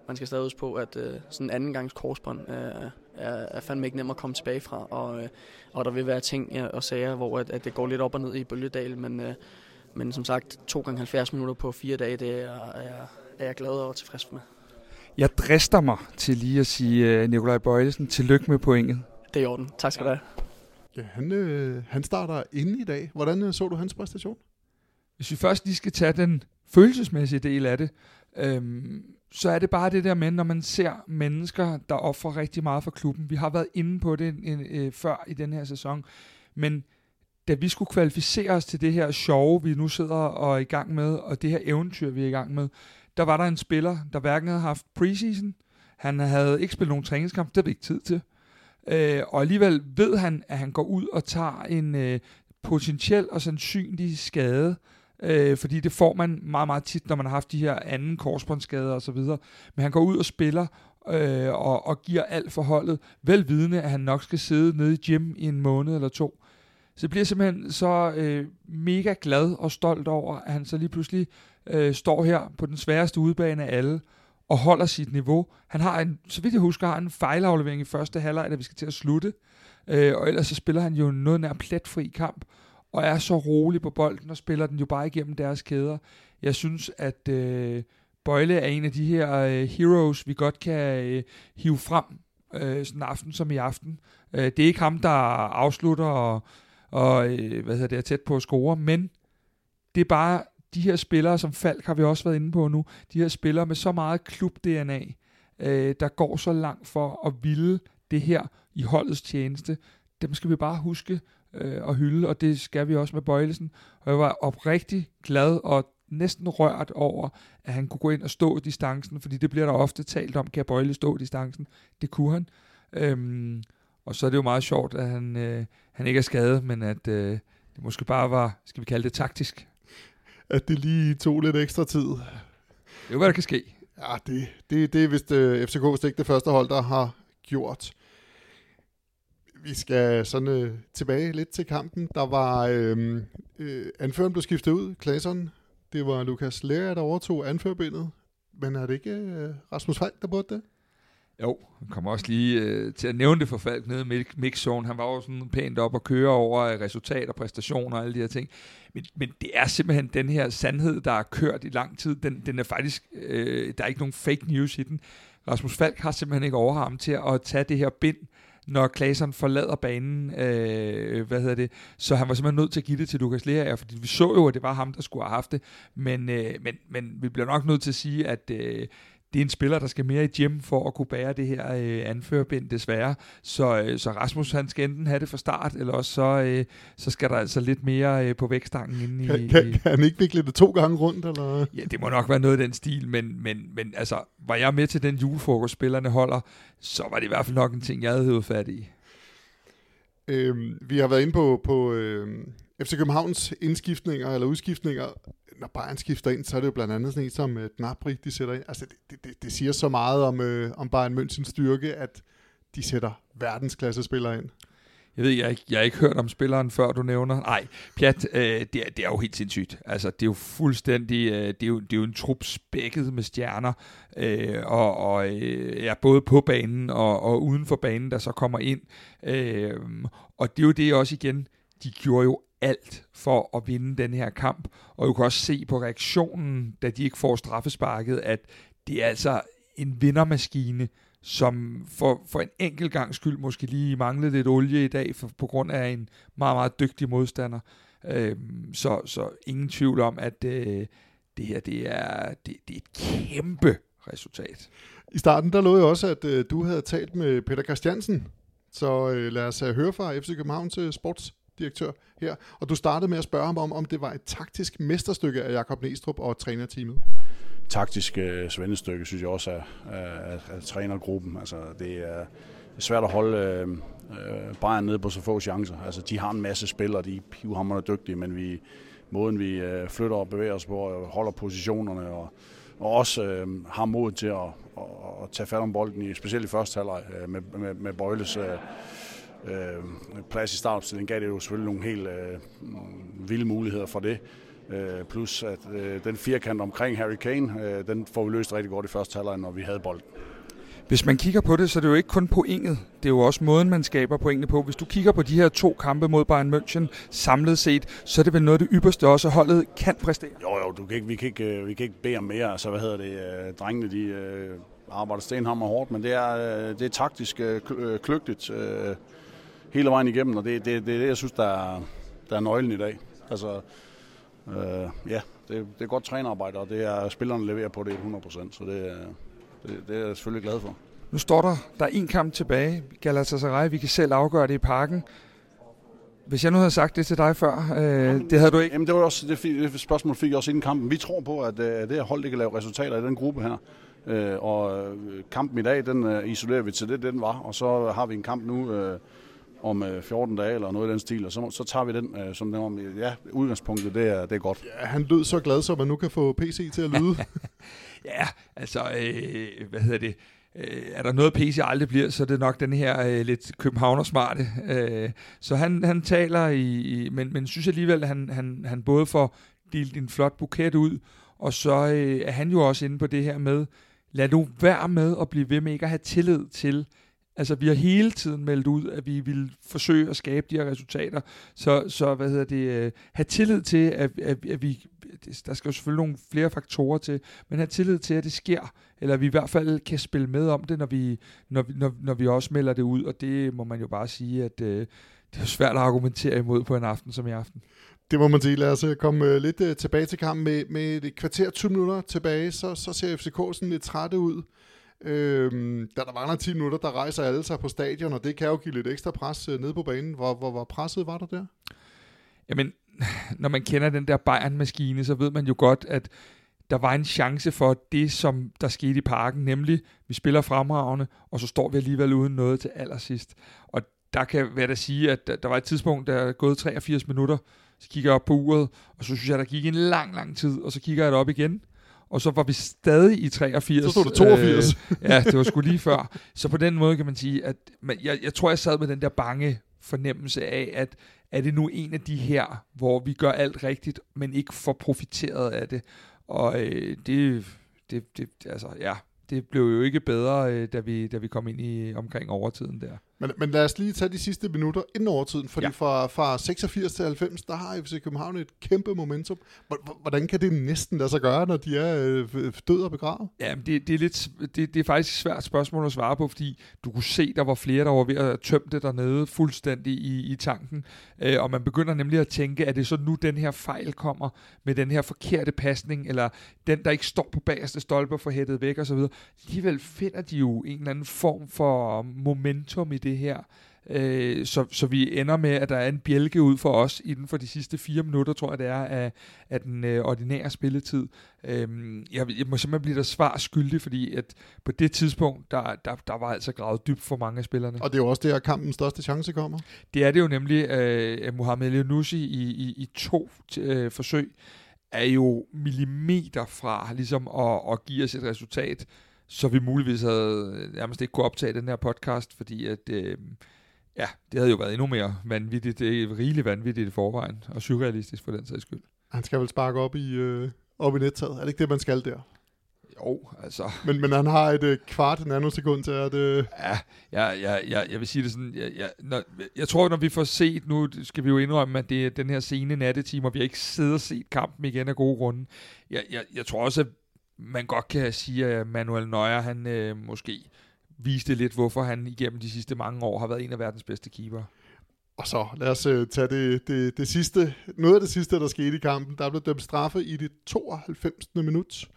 Speaker 4: man skal stadig huske på, at øh, sådan en anden gangs korsbånd øh, er, er fandme ikke nem at komme tilbage fra, og, øh, og der vil være ting ja, og sager, hvor at, at det går lidt op og ned i bølgedal, men, øh, men som sagt, 2 gange 70 minutter på fire dage, det er, er, er jeg glad og tilfreds med.
Speaker 2: Jeg drister mig til lige at sige uh, Nikolaj Bøjlesen, tillykke med pointet.
Speaker 4: Det er i orden. Tak skal du have.
Speaker 1: Ja, han, øh, han starter inde i dag. Hvordan øh, så du hans præstation?
Speaker 2: Hvis vi først lige skal tage den følelsesmæssige del af det, Øhm, så er det bare det der med, når man ser mennesker, der offrer rigtig meget for klubben. Vi har været inde på det en, en, øh, før i den her sæson, men da vi skulle kvalificere os til det her sjove, vi nu sidder og er i gang med, og det her eventyr, vi er i gang med, der var der en spiller, der hverken havde haft preseason, han havde ikke spillet nogen træningskamp, det havde vi ikke tid til. Øh, og alligevel ved han, at han går ud og tager en øh, potentiel og sandsynlig skade, øh, fordi det får man meget, meget tit, når man har haft de her anden korsbåndsskader osv. Men han går ud og spiller øh, og, og giver alt for holdet, velvidende, at han nok skal sidde nede i gym i en måned eller to. Så jeg bliver simpelthen så øh, mega glad og stolt over, at han så lige pludselig øh, står her på den sværeste udbane af alle, og holder sit niveau. Han har en, så vidt jeg husker, har en fejlaflevering i første halvleg, da vi skal til at slutte. Øh, og ellers så spiller han jo noget nær pletfri kamp, og er så rolig på bolden, og spiller den jo bare igennem deres kæder. Jeg synes, at øh, Bøjle er en af de her øh, heroes, vi godt kan øh, hive frem øh, sådan en aften som i aften. Øh, det er ikke ham, der afslutter og, og øh, hvad hedder det, er tæt på at score, men det er bare de her spillere, som Falk har vi også været inde på nu, de her spillere med så meget klub-DNA, øh, der går så langt for at ville det her i holdets tjeneste, dem skal vi bare huske øh, at hylde, og det skal vi også med Bøjlesen. Og jeg var oprigtig glad og næsten rørt over, at han kunne gå ind og stå distancen, fordi det bliver der ofte talt om, kan Bøjle stå distancen? Det kunne han. Øhm, og så er det jo meget sjovt, at han, øh, han ikke er skadet, men at øh, det måske bare var, skal vi kalde det taktisk.
Speaker 1: At det lige tog lidt ekstra tid. Det
Speaker 2: er jo, hvad der kan ske.
Speaker 1: Ja, det, det, det er vist uh, FCK vist ikke det første hold, der har gjort. Vi skal sådan uh, tilbage lidt til kampen. Der var uh, uh, anføreren blev skiftet ud, Claesson. Det var Lukas Lea, der overtog anførbindet. Men er det ikke uh, Rasmus Falk, der burde det?
Speaker 2: Jo, han kommer også lige øh, til at nævne det for Falk nede i mixzone. Han var jo sådan pænt op og køre over resultater, præstationer og alle de her ting. Men, men det er simpelthen den her sandhed, der er kørt i lang tid. Den, den er faktisk, øh, der er ikke nogen fake news i den. Rasmus Falk har simpelthen ikke overarm til at tage det her bind, når Klaseren forlader banen, øh, hvad hedder det, så han var simpelthen nødt til at give det til Lukas Lea, fordi vi så jo, at det var ham, der skulle have haft det, men, øh, men, men vi bliver nok nødt til at sige, at øh, det er en spiller, der skal mere i gym for at kunne bære det her øh, anførbind, desværre. Så, øh, så Rasmus, han skal enten have det fra start, eller også så, øh, så skal der altså lidt mere øh, på vækstangen inde
Speaker 1: kan, i... Kan, kan han ikke vikle det to gange rundt, eller?
Speaker 2: Ja, det må nok være noget af den stil, men, men, men altså, var jeg med til den julefrokost, spillerne holder, så var det i hvert fald nok en ting, jeg havde hævet fat i.
Speaker 1: Øhm, vi har været inde på, på øh, FC Københavns indskiftninger eller udskiftninger når Bayern skifter ind, så er det jo blandt andet sådan en som øh, Gnabry, de sætter ind. Altså, det, det, det siger så meget om, øh, om Bayern Münchens styrke, at de sætter verdensklasse spillere ind.
Speaker 2: Jeg ved, jeg har ikke, jeg har ikke hørt om spilleren, før du nævner. Nej, Pjat, øh, det, er, det er jo helt sindssygt. Altså, det er jo fuldstændig, øh, det, er jo, det er jo en trup spækket med stjerner, øh, og, og øh, ja, både på banen og, og uden for banen, der så kommer ind. Øh, og det er jo det også igen, de gjorde jo alt for at vinde den her kamp. Og du kan også se på reaktionen, da de ikke får straffesparket, at det er altså en vindermaskine, som for, for en enkelt gang skyld måske lige manglede lidt olie i dag, for, på grund af en meget, meget dygtig modstander. Øhm, så, så ingen tvivl om, at øh, det her det er, det, det er et kæmpe resultat.
Speaker 1: I starten der lå jeg også, at øh, du havde talt med Peter Christiansen, så øh, lad os øh, høre fra FC Københavns øh, sports direktør her. Og du startede med at spørge ham om, om det var et taktisk mesterstykke af Jakob Næstrup og trænerteamet.
Speaker 5: Taktisk øh, svendestykke, synes jeg også, af, af, trænergruppen. Altså, det er svært at holde øh, øh Bayern nede på så få chancer. Altså, de har en masse spillere, de er pivhammerne dygtige, men vi, måden vi øh, flytter og bevæger os på, og holder positionerne, og, og også øh, har mod til at, at, at tage fat om bolden, i, specielt i første halvleg øh, med, med, med Bøjles øh, øh, plads i startopstillingen gav det jo selvfølgelig nogle helt øh, vilde muligheder for det. Øh, plus at øh, den firkant omkring Harry Kane, øh, den får vi løst rigtig godt i første halvleg, når vi havde bolden.
Speaker 2: Hvis man kigger på det, så er det jo ikke kun pointet. Det er jo også måden, man skaber pointene på. Hvis du kigger på de her to kampe mod Bayern München samlet set, så er det vel noget af det ypperste også, holdet kan præstere.
Speaker 5: Jo, jo, du kan ikke, vi, kan ikke, øh, vi kan ikke bede om mere. Altså, hvad hedder det? Øh, drengene, de øh, arbejder stenhammer hårdt, men det er, det er taktisk kløgtigt hele vejen igennem, og det er det, det, det, jeg synes, der er, der er nøglen i dag. Altså, øh, ja, det, det er godt trænerarbejde, og det er spillerne leverer på det 100%, så det, er- det, det er jeg selvfølgelig glad for.
Speaker 2: Nu står der, der er en kamp tilbage. Galatasaray, vi kan selv afgøre det i parken. Hvis jeg nu havde sagt det til dig før, øh, det havde du ikke.
Speaker 5: Jamen, det var også det, det spørgsmål fik jeg også inden kampen. Vi tror på, at, øh, det her hold det kan lave resultater i den gruppe her. Øh, og øh, kampen i dag, den øh, isolerer vi til det, den var. Og så har vi en kamp nu øh, om øh, 14 dage eller noget i den stil, og så, så tager vi den øh, som den om. Ja, udgangspunktet, det er, det er godt.
Speaker 1: Ja, han lød så glad, så man nu kan få PC til at lyde.
Speaker 2: Ja, altså, øh, hvad hedder det? Øh, er der noget PC aldrig bliver, så er det nok den her øh, lidt københavnersmarte. Øh, så han, han taler i, i men, men synes alligevel, at han, han, han både får delt en flot buket ud, og så øh, er han jo også inde på det her med, lad nu være med at blive ved med ikke at have tillid til, altså vi har hele tiden meldt ud, at vi vil forsøge at skabe de her resultater, så, så hvad hedder det, øh, have tillid til, at, at, at vi, der skal jo selvfølgelig nogle flere faktorer til, men have tillid til, at det sker, eller vi i hvert fald kan spille med om det, når vi, når, vi- når, når vi også melder det ud, og det må man jo bare sige, at øh, det er svært at argumentere imod på en aften som i aften.
Speaker 1: Det må man sige. Lad os øh, komme øh, lidt øh, tilbage til kampen. Med, med et kvarter, 20 minutter tilbage, så, så ser FCK sådan lidt trætte ud. Øhm, da der mangler 10 minutter, der rejser alle sig på stadion, og det kan jo give lidt ekstra pres øh, nede på banen. Hvor, hvor, hvor presset var der der?
Speaker 2: Jamen, når man kender den der Bayern-maskine, så ved man jo godt, at der var en chance for det, som der skete i parken, nemlig, vi spiller fremragende, og så står vi alligevel uden noget til allersidst. Og der kan være at sige, at der var et tidspunkt, der er gået 83 minutter, så kigger jeg op på uret, og så synes jeg, der gik en lang, lang tid, og så kigger jeg op igen, og så var vi stadig i 83.
Speaker 1: Så stod der 82.
Speaker 2: Øh, ja, det var sgu lige før. Så på den måde kan man sige, at man, jeg, jeg tror, jeg sad med den der bange fornemmelse af, at er det nu en af de her, hvor vi gør alt rigtigt, men ikke får profiteret af det. Og øh, det, det, det, altså, ja, det blev jo ikke bedre, øh, da, vi, da vi kom ind i omkring overtiden der.
Speaker 1: Men, men lad os lige tage de sidste minutter inden overtiden, fordi
Speaker 2: Ja.
Speaker 1: fra, fra 86 til 90, der har FC København et kæmpe momentum. Hvor- Hvordan kan det næsten lade sig gøre, når de er øh, død og begravet?
Speaker 2: Ja, men det, det, er lidt, det, det er faktisk et svært spørgsmål at svare på, fordi du kunne se, der var flere, der var ved at tømme det dernede fuldstændig i, i tanken. Øh, og man begynder nemlig at tænke, at det er så nu, den her fejl kommer med den her forkerte pasning, eller den, der ikke står på bagerste stolpe for hættet væk osv. Alligevel finder de jo en eller anden form for momentum i det her. Øh, så, så vi ender med, at der er en bjælke ud for os inden for de sidste fire minutter, tror jeg det er, af, af den øh, ordinære spilletid. Øhm, jeg, jeg må simpelthen blive der svar skyldig, fordi at på det tidspunkt, der, der, der var altså gravet dybt for mange af spillerne.
Speaker 1: Og det er jo også der, kampens største chance kommer.
Speaker 2: Det er det jo nemlig, øh, Mohamed Elnouchi i, i, i to øh, forsøg er jo millimeter fra ligesom at, at give os et resultat, så vi muligvis havde nærmest ikke kunne optage den her podcast, fordi at, øh, ja, det havde jo været endnu mere vanvittigt, det er rigeligt vanvittigt i forvejen, og surrealistisk for den sags skyld.
Speaker 1: Han skal vel sparke op i, øh, op i nettaget. Er det ikke det, man skal der?
Speaker 2: Jo, altså...
Speaker 1: Men, men han har et øh, kvart nanosekund til at... Øh,
Speaker 2: Ja, jeg, jeg, jeg, jeg vil sige det sådan, jeg, jeg, når, jeg tror, når vi får set, nu skal vi jo indrømme, at det er den her sene nattetime, og vi har ikke siddet og set kampen igen af gode grunde. Jeg, jeg, jeg tror også, at man godt kan sige, at Manuel Neuer, han øh, måske viste lidt, hvorfor han igennem de sidste mange år har været en af verdens bedste keeper.
Speaker 1: og så lad os øh, tage det, det, det sidste, noget af det sidste, der skete i kampen. Der blev dømt straffe i det 92. minut.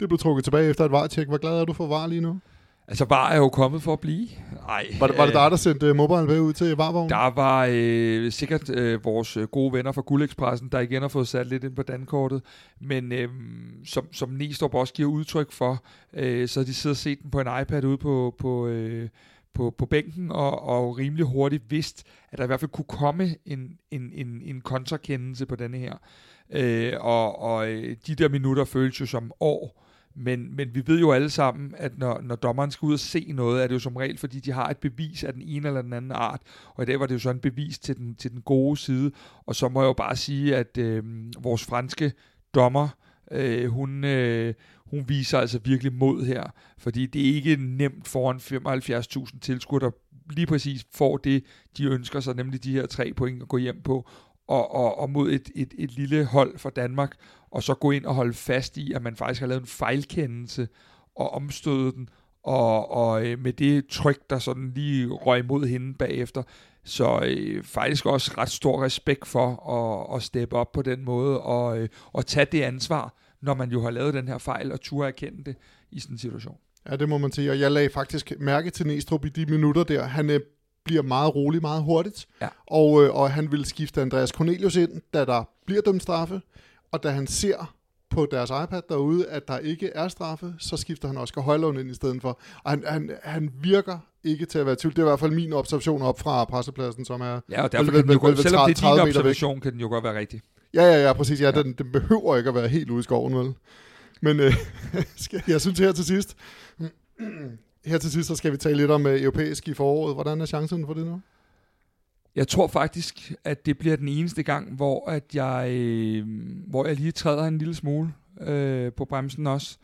Speaker 1: Det blev trukket tilbage efter et vartjek. Hvor glad er du for var lige nu?
Speaker 2: Altså, VAR er jo kommet for at blive. Nej,
Speaker 1: Var det, var det
Speaker 2: øh,
Speaker 1: dig, der sendte uh, mobile ud til varvognen?
Speaker 2: Der var øh, sikkert øh, vores øh, gode venner fra Guldekspressen, der igen har fået sat lidt ind på dankortet, men øh, som, som Næstrup også giver udtryk for, øh, så har de siddet og set den på en iPad ude på, på, øh, på, på bænken, og, og rimelig hurtigt vidst, at der i hvert fald kunne komme en, en, en, en kontrakendelse på denne her. Øh, og og de der minutter føles jo som år, men, men vi ved jo alle sammen, at når, når dommeren skal ud og se noget, er det jo som regel, fordi de har et bevis af den ene eller den anden art. Og i dag var det jo sådan en bevis til den, til den gode side. Og så må jeg jo bare sige, at øh, vores franske dommer, øh, hun, øh, hun viser altså virkelig mod her. Fordi det er ikke nemt foran 75.000 tilskuere, der lige præcis får det, de ønsker sig, nemlig de her tre point at gå hjem på. Og, og, og mod et, et, et lille hold fra Danmark, og så gå ind og holde fast i, at man faktisk har lavet en fejlkendelse og omstødet den, og, og øh, med det tryk, der sådan lige røg mod hende bagefter. Så øh, faktisk også ret stor respekt for at, at steppe op på den måde og, øh, og tage det ansvar, når man jo har lavet den her fejl og turde erkende det i sådan en situation.
Speaker 1: Ja, det må man sige, og jeg lagde faktisk mærke til Næstrup i de minutter der. Han øh, bliver meget rolig, meget hurtigt,
Speaker 2: Ja.
Speaker 1: og, øh, og han vil skifte Andreas Cornelius ind, da der bliver dømt straffe, og da han ser på deres iPad derude, at der ikke er straffe, så skifter han Oscar Højlund ind i stedet for. Og han, han, han virker ikke til at være tvivl. Det er i hvert fald min observation op fra pressepladsen, som er...
Speaker 2: Ja, og derfor
Speaker 1: Vel,
Speaker 2: kan den jo,
Speaker 1: vel,
Speaker 2: selvom det er
Speaker 1: 30
Speaker 2: din
Speaker 1: meter væk.
Speaker 2: observation, kan den jo godt være rigtig.
Speaker 1: Ja, ja, ja, præcis. Ja,
Speaker 2: Ja.
Speaker 1: Den, den behøver ikke at være helt ude i skoven, vel? Men øh, jeg synes her til sidst, her til sidst, så skal vi tale lidt om øh, europæisk i foråret. Hvordan er chancen for det nu?
Speaker 2: Jeg tror faktisk, at det bliver den eneste gang, hvor, at jeg, øh, hvor jeg lige træder en lille smule øh, på bremsen også.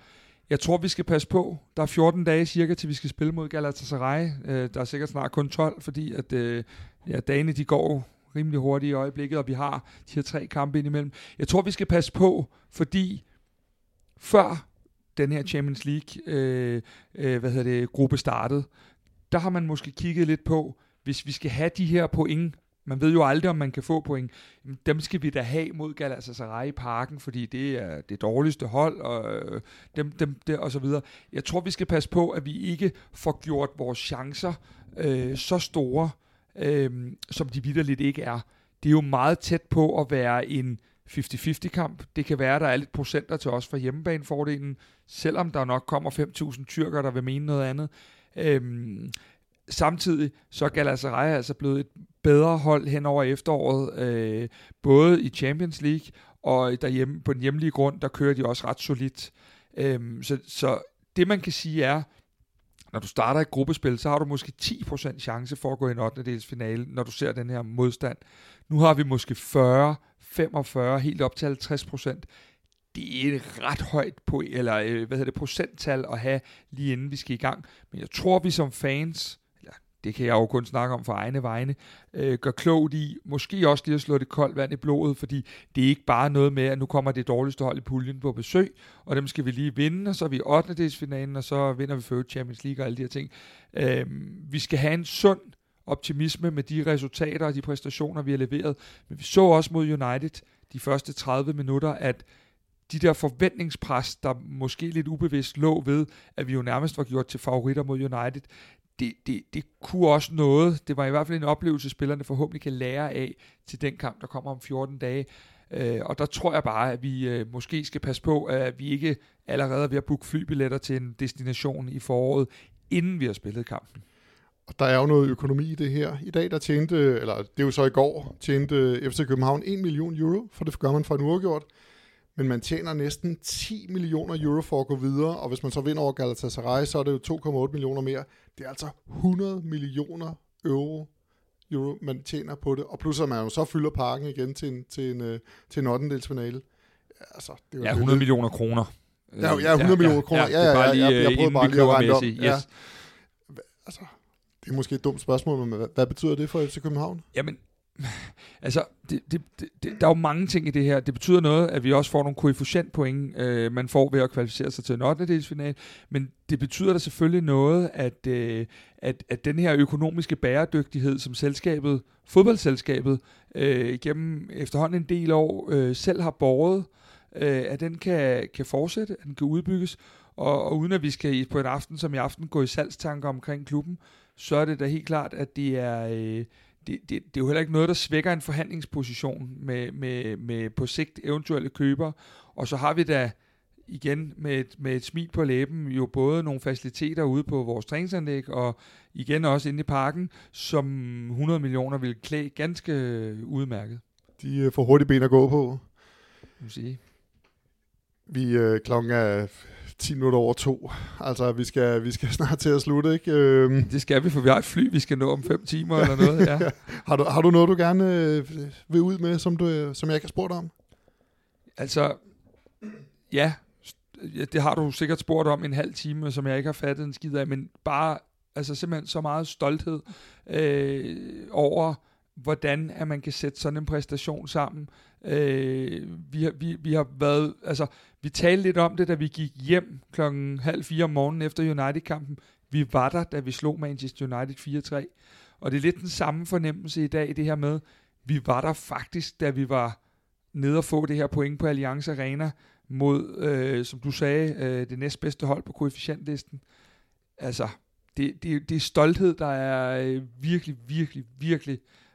Speaker 2: Jeg tror, vi skal passe på. Der er 14 dage cirka, til vi skal spille mod Galatasaray. Øh, der er sikkert snart kun 12, fordi at, øh, ja, dagene de går rimelig hurtigt i øjeblikket, og vi har de her tre kampe indimellem. Jeg tror, vi skal passe på, fordi før den her Champions League øh, øh, hvad hedder det, gruppe startede, der har man måske kigget lidt på, hvis vi skal have de her point, man ved jo aldrig, om man kan få point, dem skal vi da have mod Galatasaray i parken, fordi det er det dårligste hold, og, øh, dem, dem, det, og så videre. Jeg tror, vi skal passe på, at vi ikke får gjort vores chancer øh, så store, øh, som de vidderligt ikke er. Det er jo meget tæt på at være en 50-50 kamp. Det kan være, at der er lidt procenter til os for hjemmebanefordelen, selvom der nok kommer 5.000 tyrker, der vil mene noget andet. Øhm, samtidig så er Galatasaray altså blevet et bedre hold hen over efteråret, øh, både i Champions League og derhjemme på den hjemlige grund, der kører de også ret solidt. Øhm, så, så det man kan sige er, når du starter et gruppespil, så har du måske 10% chance for at gå i en 8. finale, når du ser den her modstand. Nu har vi måske 40, 45, helt op til 50%. Det er et ret højt på, eller, øh, hvad hedder det, procenttal at have lige inden vi skal i gang. Men jeg tror, vi som fans, det kan jeg jo kun snakke om for egne vegne, øh, gør klogt i, måske også lige at slå det koldt vand i blodet, fordi det er ikke bare noget med, at nu kommer det dårligste hold i puljen på besøg, og dem skal vi lige vinde, og så er vi i 8. finalen, og så vinder vi før Champions League og alle de her ting. Øh, vi skal have en sund optimisme med de resultater og de præstationer, vi har leveret. Men vi så også mod United de første 30 minutter, at de der forventningspres, der måske lidt ubevidst lå ved, at vi jo nærmest var gjort til favoritter mod United, det, det, det kunne også noget. Det var i hvert fald en oplevelse, spillerne forhåbentlig kan lære af til den kamp, der kommer om 14 dage. Øh, og der tror jeg bare, at vi øh, måske skal passe på, at vi ikke allerede er ved at booke flybilletter til en destination i foråret, inden vi har spillet kampen.
Speaker 1: Og der er jo noget økonomi i det her. I dag, der tjente, eller det er jo så i går, tjente FC København 1 million euro, for det gør man for en uafgjort. Men man tjener næsten 10 millioner euro for at gå videre, og hvis man så vinder over Galatasaray, så er det jo 2,8 millioner mere. Det er altså 100 millioner euro, euro man tjener på det. Og plus at man jo så fylder parken igen til en, til en, øh, til en 8. finale. Altså, det er
Speaker 2: Ja, 100 millioner kroner.
Speaker 1: Ja, ja, 100 millioner kroner. Ja, ja, ja,
Speaker 2: lige,
Speaker 1: jeg- jeg
Speaker 2: øh,
Speaker 1: prøvede bare lige at regne om.
Speaker 2: sige,
Speaker 1: Ja.
Speaker 2: yes.
Speaker 1: Altså, det er måske et dumt spørgsmål, men hvad, hvad betyder det for FC København?
Speaker 2: Jamen, altså, det, det, det, der er jo mange ting i det her. Det betyder noget, at vi også får nogle koefficientpoint, øh, man får ved at kvalificere sig til en 8. delsfinal, Men det betyder da selvfølgelig noget, at, øh, at, at den her økonomiske bæredygtighed, som selskabet, fodboldselskabet, øh, gennem efterhånden en del år øh, selv har båret, øh, at den kan, kan fortsætte, at den kan udbygges. Og, og uden at vi skal på en aften som i aften gå i salgstanker omkring klubben, så er det da helt klart, at det er... Øh, det, det, det er jo heller ikke noget, der svækker en forhandlingsposition med, med, med på sigt eventuelle køber. Og så har vi da igen med et, med et smil på læben jo både nogle faciliteter ude på vores træningsanlæg og igen også inde i parken, som 100 millioner vil klæde ganske udmærket.
Speaker 1: De øh, får hurtigt ben at gå på.
Speaker 2: Sige.
Speaker 1: Vi øh, klokken er 10 minutter over to. Altså, vi skal, vi skal snart til at slutte, ikke? Øhm,
Speaker 2: Det skal vi, for vi har et fly, vi skal nå om fem timer eller noget. Ja.
Speaker 1: har, du, har du noget, du gerne øh, vil ud med, som, du, øh, som jeg ikke har spurgt om?
Speaker 2: Altså, ja, ja, det har du sikkert spurgt om en halv time, som jeg ikke har fattet en skid af, men bare altså simpelthen så meget stolthed øh, over, hvordan at man kan sætte sådan en præstation sammen. Øh, vi, har, vi, vi har været, altså, vi talte lidt om det, da vi gik hjem klokken halv fire om morgenen efter United-kampen. Vi var der, da vi slog Manchester United 4-3. Og det er lidt den samme fornemmelse i dag, det her med, vi var der faktisk, da vi var nede og få det her point på Allianz Arena mod, øh, som du sagde, øh, det næstbedste hold på koefficientlisten. Altså, det, det, det er stolthed, der er øh, virkelig, virkelig, virkelig øh,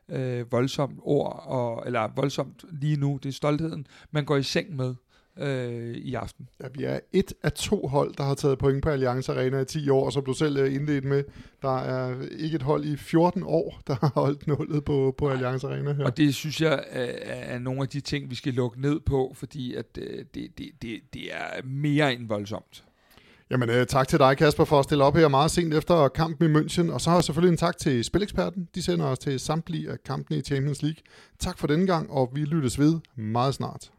Speaker 2: voldsomt ord, og, eller voldsomt lige nu. Det er stoltheden, man går i seng med øh, i aften.
Speaker 1: Ja, vi er et af to hold, der har taget point på Allianz Arena i 10 år, som du selv er indledt med. Der er ikke et hold i 14 år, der har holdt nullet på, på Allianz Arena her.
Speaker 2: Og det synes jeg er, er nogle af de ting, vi skal lukke ned på, fordi at, øh, det, det, det, det er mere end voldsomt.
Speaker 1: Jamen, øh, tak til dig, Kasper, for at stille op her meget sent efter kampen i München. Og så har jeg selvfølgelig en tak til Spileksperten. De sender os til samtlige af kampene i Champions League. Tak for denne gang, og vi lyttes ved meget snart.